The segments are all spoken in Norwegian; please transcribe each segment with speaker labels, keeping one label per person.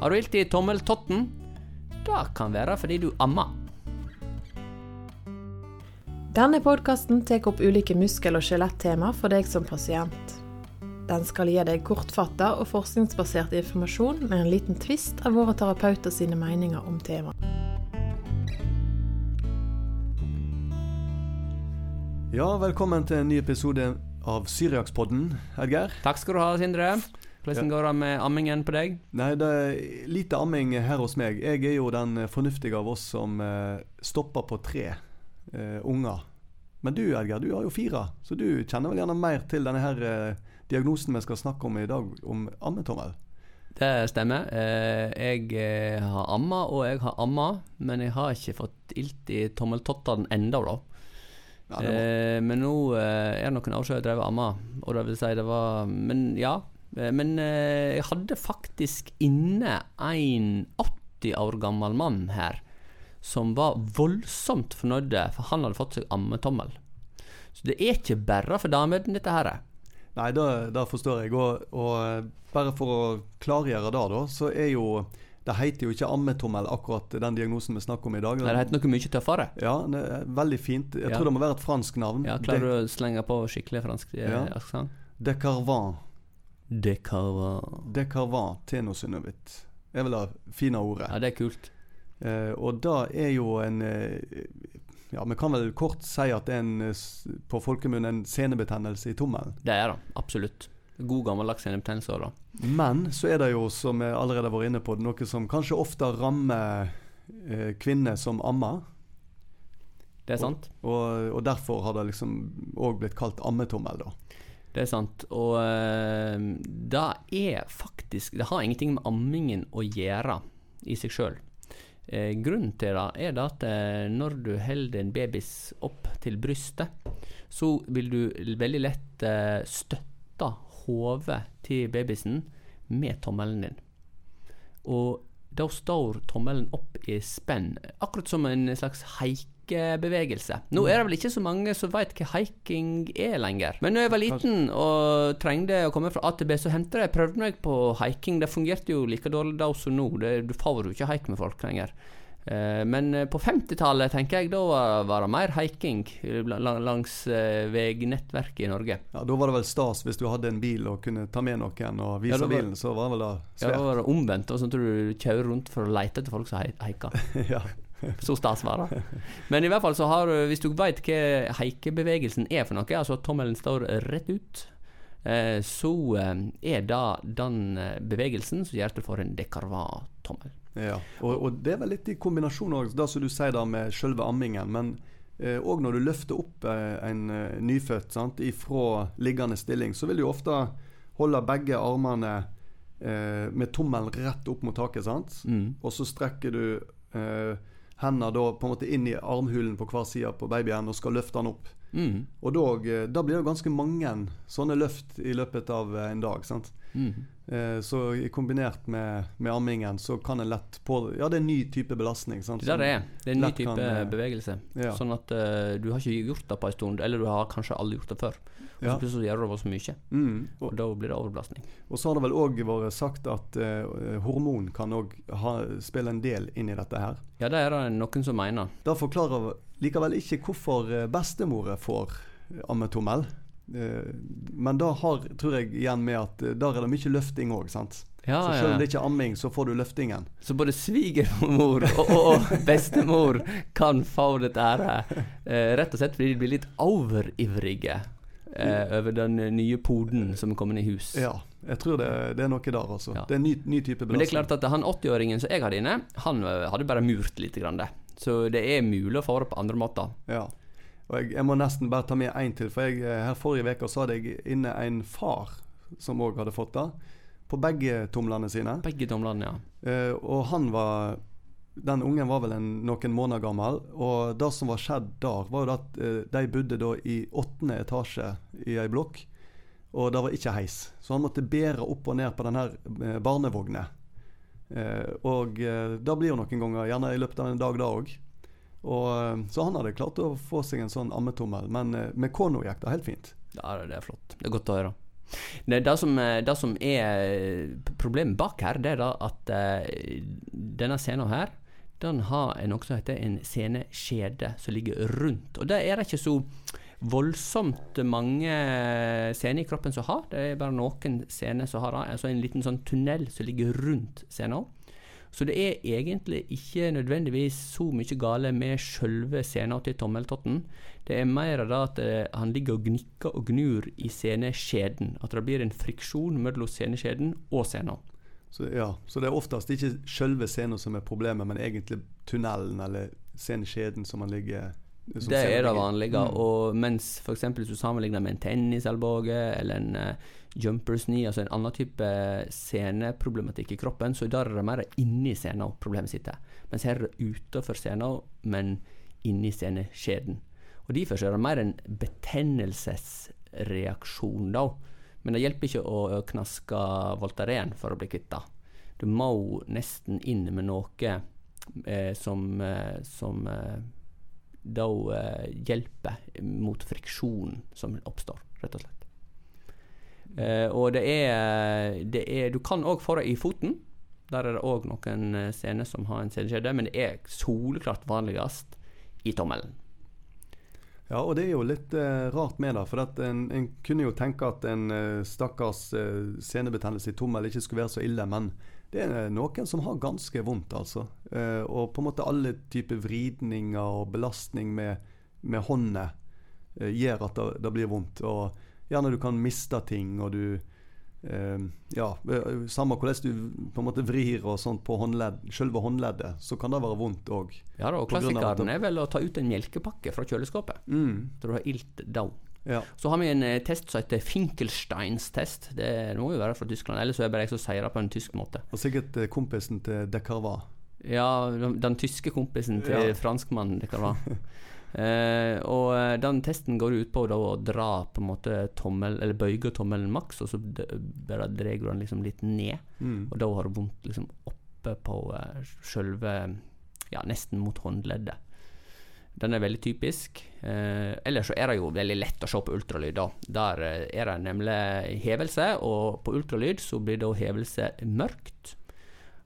Speaker 1: Har du ilt i tommeltotten? Det kan være fordi du ammer.
Speaker 2: Denne podkasten tar opp ulike muskel- og skjelettema for deg som pasient. Den skal gi deg kortfatta og forskningsbasert informasjon med en liten tvist av våre terapeuter sine meninger om temaet.
Speaker 3: Ja, velkommen til en ny episode av Syriakspodden, Edgar.
Speaker 1: Takk skal du ha, Sindre. Hvordan går det med ammingen på deg?
Speaker 3: Nei, det er lite amming her hos meg. Jeg er jo den fornuftige av oss som eh, stopper på tre uh, unger. Men du, Edgar, du har jo fire, så du kjenner vel gjerne mer til denne her uh, diagnosen vi skal snakke om i dag, om ammetommel?
Speaker 1: Det stemmer. Eh, jeg eh, har amma, og jeg har amma, men jeg har ikke fått ilt i tommeltottene ennå, da.
Speaker 3: Ja,
Speaker 1: Eh, men nå eh, er det noen år siden jeg drev amma, og det vil si det var Men ja. Eh, Men eh, jeg hadde faktisk inne en 80 år gammel mann her som var voldsomt fornøyde, for han hadde fått seg ammetommel. Så det er ikke bare for damer, dette her.
Speaker 3: Nei, det, det forstår jeg. Og, og eh, bare for å klargjøre det, da, så er jo Det heter jo ikke ammetommel, akkurat den diagnosen vi snakker om i dag.
Speaker 1: Nei, Det heter noe mye tøffere.
Speaker 3: Ja, det er veldig fint. Jeg
Speaker 1: Ja.
Speaker 3: tror det må være et fransk navn.
Speaker 1: Ja, Klarer du å slenge på skikkelig fransk
Speaker 3: Ja.
Speaker 1: aksent?
Speaker 3: De Carvan.
Speaker 1: Decarva.
Speaker 3: De Carvan tenosynovit. er vel det fine ordet.
Speaker 1: Ja, det er kult.
Speaker 3: Eh, og det er jo en eh, Ja, vi kan vel kort si at det er en, eh, på folkemunne en senebetennelse i tommelen.
Speaker 1: Det er det. Absolutt. God gammeldags senebetennelse da.
Speaker 3: Men så er det jo, som vi allerede har vært inne på, noe som kanskje ofte rammer eh, kvinner som ammer.
Speaker 1: Det er sant.
Speaker 3: Og, og derfor har det liksom òg blitt kalt ammetommel, da.
Speaker 1: Det er sant. Og eh, det er faktisk Det har ingenting med ammingen å gjøre i seg sjøl. Eh, grunnen til det er at eh, når du holder en babys opp til brystet, så vil du veldig lett støtte hodet til babysen med tommelen din. Og da står tommelen opp i spenn, akkurat som en slags haikebevegelse. Nå er det vel ikke så mange som veit hva haiking er lenger. Men når jeg var liten og trengte å komme fra A til B, så hendte det jeg prøvde meg på haiking. Det fungerte jo like dårlig da som nå. Det, du får jo ikke haik med folk lenger. Eh, Men eh, på 50-tallet tenker jeg da var det mer haiking eh, langs eh, veinettverket i Norge.
Speaker 3: Ja, Da var det vel stas hvis du hadde en bil og kunne ta med noen og vise
Speaker 1: Ja, var-
Speaker 3: bilen. Så var det
Speaker 1: vel da
Speaker 3: svært.
Speaker 1: Ja, da var det omvendt. og Sånn at du kjører rundt for å lete etter folk som hei- haiker.
Speaker 3: ja.
Speaker 1: Så stas var det. Men i hvert fall så har du, hvis du veit hva haikebevegelsen er for noe, altså at tommelen står rett ut, eh, så eh, er det den eh, bevegelsen som gjør at du får en dekarva-tommel.
Speaker 3: Ja, og, og det er vel litt i kombinasjon også, det som du sier da med selve ammingen. Men òg når du løfter opp eh, en eh, nyfødt sant, ifra liggende stilling, så vil du ofte holde begge armene eh, med tommelen rett opp mot taket. sant?
Speaker 1: Mm.
Speaker 3: Og så strekker du eh, hendene da på en måte inn i armhulen på hver side på babyen og skal løfte han opp.
Speaker 1: Mm.
Speaker 3: Og da, eh, da blir det ganske mange sånne løft i løpet av eh, en dag. sant?
Speaker 1: Mm.
Speaker 3: Eh, Så kombinert med, med ammingen, så kan en lett på Ja, det er en ny type belastning. Sant?
Speaker 1: Det er det det er. En ny type
Speaker 3: kan, eh,
Speaker 1: bevegelse.
Speaker 3: Ja.
Speaker 1: Sånn at uh, du har ikke gjort det på en stund, eller du har kanskje aldri gjort det før. Og
Speaker 3: Ja.
Speaker 1: så plutselig gjør du det så mye,
Speaker 3: Mm.
Speaker 1: og
Speaker 3: Og,
Speaker 1: da blir det overbelastning.
Speaker 3: og så har det vel òg vært sagt at uh, hormon kan òg spille en del inn i dette her.
Speaker 1: Ja, det er det noen som mener.
Speaker 3: Det forklarer likevel ikke hvorfor eh, får ammetommel. Eh, Men det har, tror jeg, igjen med at eh, der er det mye løfting òg, sant.
Speaker 1: Ja,
Speaker 3: så selv om det ikke er amming, så får du løftingen.
Speaker 1: Så både svigermor og, bestemor kan få dette her, eh, rett og slett fordi de blir litt overivrige eh, over den nye poden som er kommet i hus.
Speaker 3: Ja, jeg tror det, det er noe der, altså.
Speaker 1: Ja.
Speaker 3: Det er en ny, ny type belastning.
Speaker 1: Men det er klart at han 80-åringen som jeg hadde inne, han hadde bare murt litt. Grann det. Så det er mulig å få det på andre måter.
Speaker 3: Ja. Og jeg, jeg må nesten bare ta med én til. For jeg, eh, her forrige uke så hadde jeg inne en far som òg hadde fått det. På begge tomlene sine.
Speaker 1: Begge tomlene, ja.
Speaker 3: Eh, og han var Den ungen var vel en, noen måneder gammel. Og det som var skjedd der, var jo at eh, de bodde da i åttende etasje i ei blokk. Og det var ikke heis. Så han måtte bære opp og ned på den her eh, barnevogna. Eh, og eh, det blir jo noen ganger, gjerne i løpet av en dag da òg. Og, eh, så han hadde klart å få seg en sånn ammetommel, men eh, med Kono gikk det helt fint.
Speaker 1: Ja, det er flott. Det er godt å høre. Det, det, som, eh, det som er problemet bak her, det er da at denne scenen her den har noe som heter en sceneskjede som ligger rundt. Og det er det ikke så voldsomt mange scener i kroppen som har. Det er bare noen scener som har det. Altså en liten sånn tunnel som ligger rundt scenen. Så det er egentlig ikke nødvendigvis så mye gale med selve scenen til tommeltotten. Det er mer av det at eh, han ligger og gnikker og gnur i sceneskjeden. At det blir en friksjon mellom sceneskjeden og scenen.
Speaker 3: Så, ja, så det er oftest ikke selve scenen som er problemet, men egentlig tunnelen eller sceneskjeden som han ligger
Speaker 1: det er det vanlige. Mm. Og mens f.eks. hvis du sammenligner med en tennisalbue eller en uh, jumpers knee, altså en annen type sceneproblematikk i kroppen, så der er det mer inni scenen problemet sitter. Mens her er det utenfor scenen, men inni sceneskjeden. Og Derfor er det mer en betennelsesreaksjon, da. Men det hjelper ikke å knaske Voltaren for å bli kvitt det. Du må nesten inn med noe eh, som, eh, som eh, da eh, hjelper mot friksjonen som oppstår, rett og slett. Eh, og det er, det er, Du kan òg få det i foten. Der er det òg noen eh, scener som har en seneskjede, men det er soleklart vanligst i tommelen.
Speaker 3: Ja, og det er jo litt uh, rart med det. For en, en, kunne jo tenke at en uh, stakkars uh, senebetennelse i tommel ikke skulle være så ille, men det er noen som har ganske vondt, altså. Uh, og på en måte alle typer vridninger og belastning med, med hånda gjør at det, det, blir vondt. Og gjerne du kan miste ting, og du eh, Ja, eh, samme hvordan du på en måte vrir og sånt på håndledd, selve håndleddet, så kan det være vondt òg.
Speaker 1: Ja og klassikeren er vel å ta ut en melkepakke fra kjøleskapet.
Speaker 3: Mm.
Speaker 1: Så du har ilt down.
Speaker 3: Ja.
Speaker 1: Så har vi en eh, test som heter Finkelsteins test. Det, må jo være fra Tyskland. Ellers er det bare jeg som sier det på en tysk måte.
Speaker 3: Og sikkert eh, kompisen til Decarva.
Speaker 1: Ja, den, den, tyske kompisen til ja. franskmannen Decarva. Eh, og eh, den testen går ut på å dra på en måte tommel, eller bøye tommelen maks, og så bare drar du den liksom litt ned.
Speaker 3: Mm.
Speaker 1: Og da har du vondt liksom oppe på uh, sjølve Ja, nesten mot håndleddet. Den er veldig typisk. Eh, ellers så er det jo veldig lett å se på ultralyd. da. Der eh, er det nemlig hevelse, og på ultralyd så blir da hevelse mørkt.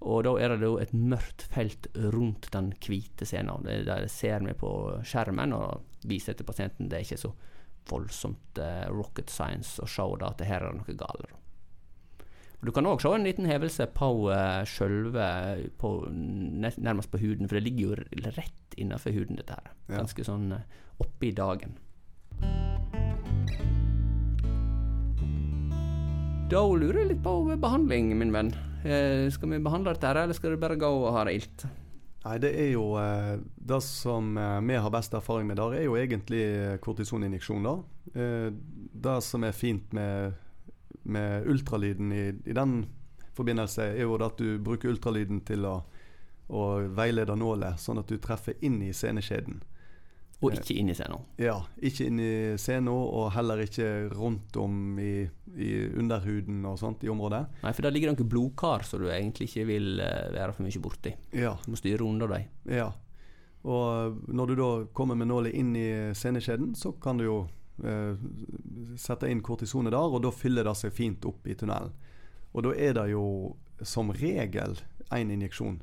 Speaker 1: Og da er det jo et mørkt felt rundt den hvite scenen. Det, det ser vi på skjermen og viser til pasienten. Det er ikke så voldsomt eh, rocket science å se da, at her er det noe galt. Du kan òg se en liten hevelse på uh, sjølve Nærmest på huden, for det ligger jo rett innenfor huden, dette her. Ganske sånn uh, oppi dagen. Da lurer jeg litt på behandling, min venn. Eh, skal vi behandle dette, eller skal det bare gå og ha det ilt?
Speaker 3: Nei, det er jo eh, Det som eh, vi har best erfaring med der, er jo egentlig kortisoninjeksjoner. Det som er fint med, med ultralyden i, i, den forbindelse, er jo at du bruker ultralyden til å, å veilede nålet, sånn at du treffer inn i seneskjeden.
Speaker 1: Og ikke inn i scenen?
Speaker 3: Ja, ikke inn i scenen, og heller ikke rundt om i, i, underhuden og sånt i området.
Speaker 1: Nei, for der ligger det noen blodkar som du egentlig ikke vil uh, være for mye borti.
Speaker 3: Ja.
Speaker 1: Du må styre under dem.
Speaker 3: Ja. Og når du da kommer med nåla inn i sceneskjeden, så kan du jo eh, sette inn kortisonet der, og da fyller det seg fint opp i tunnelen. Og da er det jo som regel én injeksjon.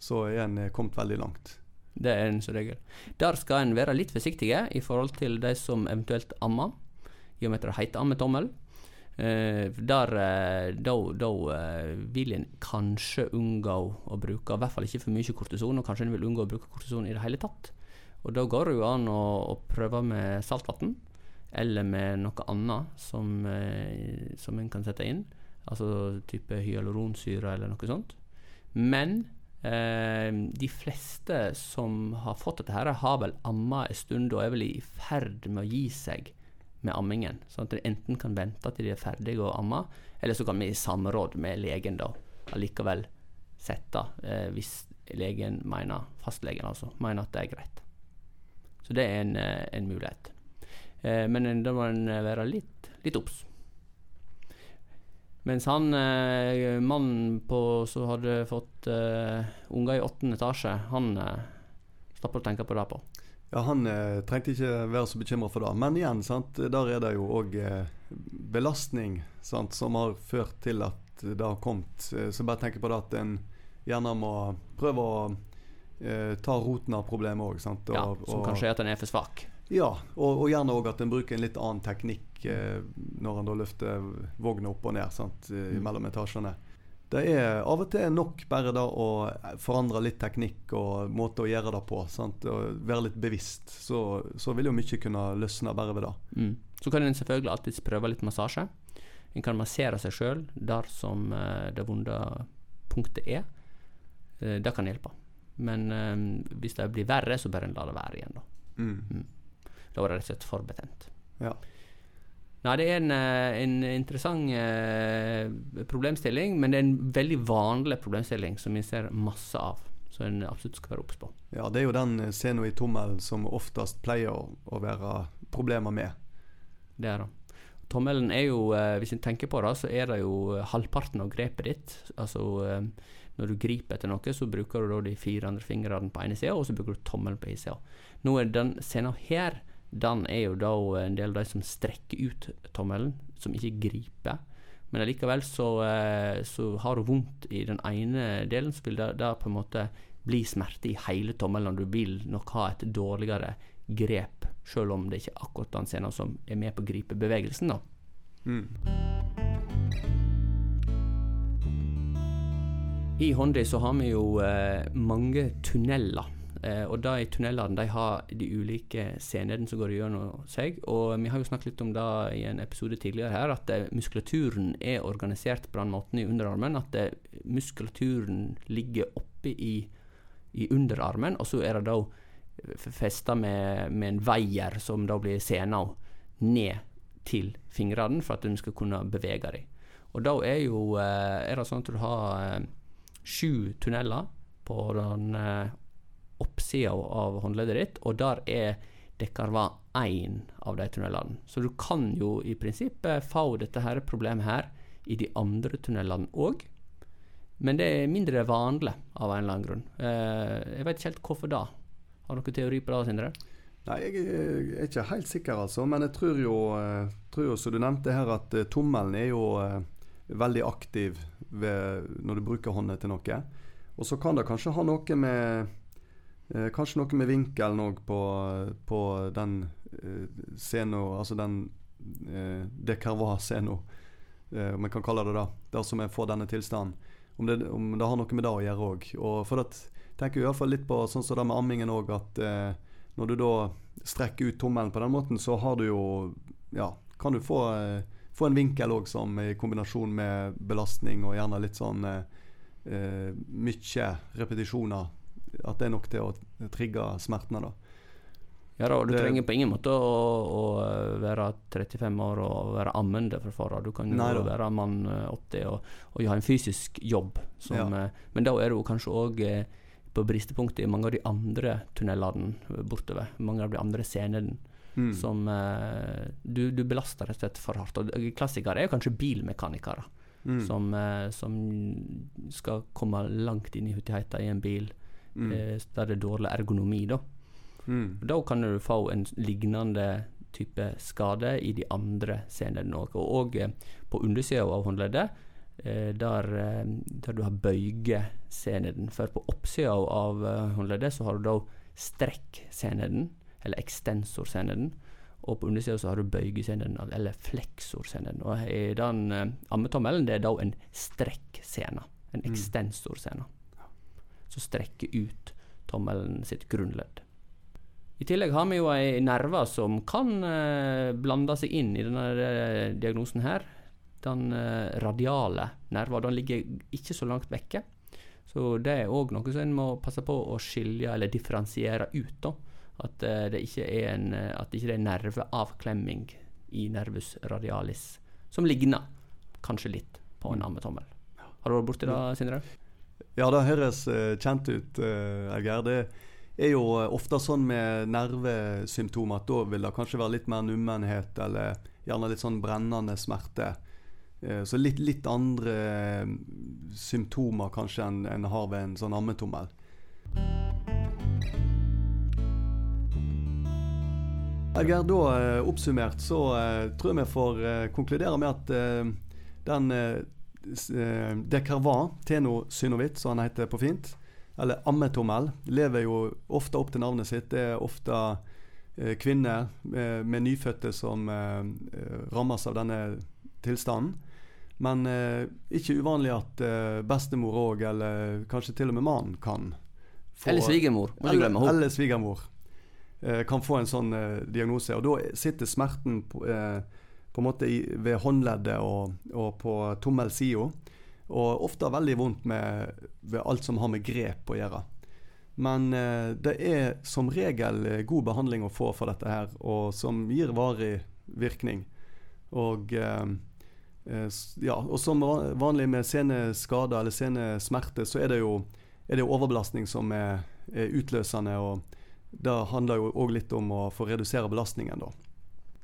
Speaker 3: Så er en kommet veldig langt.
Speaker 1: Det er en som regel. Der skal en være litt forsiktige i forhold til de som eventuelt ammer, i og med at det heter ammetommel. Eh, der eh, da, da eh, vil en kanskje unngå å bruke, i hvert fall ikke for mye kortison, og kanskje en vil unngå å bruke kortison i det hele tatt. Og da går det jo an å, å prøve med saltvann, eller med noe annet som, eh, som en kan sette inn. Altså type hyaluronsyre eller noe sånt. Men de fleste som har fått dette, her har vel amma en stund og er vel i ferd med å gi seg med ammingen. Sånn at de enten kan vente til de er ferdige å amme, eller så kan vi i samråd med legen da allikevel sette, eh, hvis legen mener, fastlegen altså, mener at det er greit. Så det er en, eh, en mulighet. Eh, men da må en være litt obs. Mens han eh, mannen på, som hadde fått eh, unger i åttende etasje, han eh, slapp å tenke på det på.
Speaker 3: Ja, Han eh, trengte ikke være så bekymra for det. Men igjen, sant? der er det jo òg eh, belastning sant, som har ført til at det har kommet. Eh, så bare tenk på det at en gjerne må prøve å eh, ta roten av problemet òg.
Speaker 1: Ja, som og, kanskje er at en er for svak.
Speaker 3: Ja, og, og gjerne òg at en bruker en litt annen teknikk eh, når en da løfter vogna opp og ned sant, mm. mellom etasjene. Det er av og til nok bare da å forandre litt teknikk og måte å gjøre det på. Sant? Og være litt bevisst. Så, så, vil jo mye kunne løsne bare ved det.
Speaker 1: Mm. Så kan en selvfølgelig alltids prøve litt massasje. En kan massere seg sjøl der som uh, det vonde punktet er. Uh, det kan hjelpe. Men hvis det blir verre, så bør en la det være igjen, da. Mm. Mm. Da var det rett og slett for betent. Ja. Nei, det er en, eh, en interessant eh, problemstilling, men det er en veldig vanlig problemstilling som vi ser masse av. Som en absolutt skal være obs på.
Speaker 3: Ja, det er jo den eh, scenen i tommelen som oftest pleier å være problemer med.
Speaker 1: Det er det. Tommelen er jo, hvis en tenker på det, så er det jo halvparten av grepet ditt. Altså når du griper etter noe, så bruker du da de fire andre fingrene på ene sida, og så bruker du tommelen på ene sida. Nå er den scenen her den er jo da en del av de som strekker ut tommelen, som ikke griper. Men likevel så, eh, så har du vondt i den ene delen, så vil det, det på en måte bli smerte i hele tommelen. Du vil nok ha et dårligere grep, selv om det ikke er akkurat den scenen som er med på å gripe bevegelsen. da. Mm. I Hondi så har vi jo eh, mange tunneler Eh, og i tunnelene de har de ulike scenene som går gjennom seg. Og vi har jo snakket litt om det i en episode tidligere her, at eh, muskulaturen er organisert på den måten i underarmen at eh, muskulaturen ligger oppe i, i underarmen, og så er det da festa med, med, en veier som da blir sena ned til fingrene for at du skal kunne bevege dem. Og da er jo er det sånn at du har sju tunneler på den oppsida av håndleddet ditt, og der er dekkarva én av de tunnelene. Så du kan jo i prinsippet få dette her problemet her i de andre tunnelene òg. Men det er mindre vanlig av en eller annen grunn. Eh, jeg vet ikke helt hvorfor da. Har du noen teori på det, Sindre?
Speaker 3: Nei, jeg er ikke helt sikker, altså. Men jeg tror jo, eh, tror jo som du nevnte her, at eh, tommelen er jo veldig aktiv ved, når du bruker hånda til noe. Og så kan det kanskje ha noe med Eh, kanskje noe med vinkelen òg på, på, den eh, scenen, altså den eh, De Carvois-scenen, eh, om jeg kan kalle det det. Der som jeg får denne tilstanden. Om det, om det har noe med det å gjøre òg. Og for det tenker jeg iallfall litt på sånn som det med ammingen òg, at eh, når du da strekker ut tommelen på den måten, så har du jo Ja, kan du få, eh, få en vinkel òg som i kombinasjon med belastning og gjerne litt sånn eh, mye repetisjoner at det er nok til å trigge smertene. da.
Speaker 1: Ja da, Du det, trenger på ingen måte å, å, være 35 år og være ammende for fara. Du kan jo nei, være mann 80 eh, og, og ha en fysisk jobb. Som, ja. Eh, men da er du kanskje òg eh, på bristepunktet i mange av de andre tunnelene bortover. Mange av de andre scenene. Mm. Som du, du, belaster rett og slett for hardt. Og Klassikere er kanskje bilmekanikere. Mm. Som, som, skal komme langt inn i hutigheta i en bil mm. eh, der det er dårlig ergonomi. Da. Mm. da kan du få en lignende type skade i de andre senene òg. Og eh, på undersida av håndleddet, eh, der, eh, der, du har bøygesenen. For på oppsida av eh, håndleddet så har du da strekksenen, eller ekstensorscenen. Og på undersida så har du bøygesenen, eller fleksorsenen. Og i den eh, ammetommelen det er da en strekksene. En mm. Som strekker ut tommelen sitt grunnledd. I tillegg har vi jo ei nerve som kan eh, blande seg inn i denne eh, diagnosen her. Den eh, radiale nerva. Den ligger ikke så langt vekke. Så det er òg noe som en må passe på å skilje eller differensiere ut. da. At det ikke er en, det ikke er nerveavklemming i nervus radialis som ligner kanskje litt på en mm. ammetommel. Har du vært borti det, Sindre?
Speaker 3: Ja, det høres uh, kjent ut, Elger. Det er jo uh, ofte sånn med nervesymptomer at da vil det kanskje være litt mer nummenhet eller gjerne litt sånn brennende smerte. Så litt, litt andre symptomer kanskje enn en har ved en sånn ammetommel. Elger, da eh, oppsummert så eh, tror jeg vi får eh, konkludere med at eh, den eh, s- Teno synovit, som han heter på fint, eller ammetommel, lever jo ofte opp til navnet sitt. Det er ofte eh, kvinner eh, med nyfødte som eh, rammes av denne tilstanden. Men eh, ikke uvanlig at bestemor òg, eller kanskje til og med mannen, kan få
Speaker 1: Eller svigermor.
Speaker 3: Eller, eller svigermor eh, kan få en sånn diagnose. Og da sitter smerten på, eh, på en måte ved håndleddet og, og på tommelsida. Og ofte veldig vondt med, ved alt som har med grep å gjøre. Men eh, det er som regel eh, god behandling å få for dette her, og som gir varig virkning. Og eh, ja, og som vanlig med seneskader eller senesmerte, så er det jo er det overbelastning som er, er utløsende. og Det handler jo òg litt om å få redusere belastningen, da.